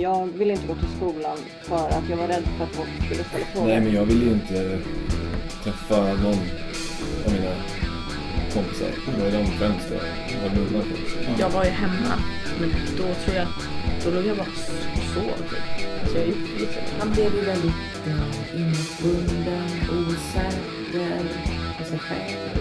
Jag ville inte gå till skolan för att jag var rädd för att folk skulle ställa frågor. Nej, men jag ville ju inte träffa någon av mina kompisar. Det var de främst jag var nudlar på. Jag var ju hemma, men då tror jag att då låg jag bara och sov typ. Alltså jag gjorde liksom Han blev ju väldigt inbunden, inåtbunden, osäker på sig själv.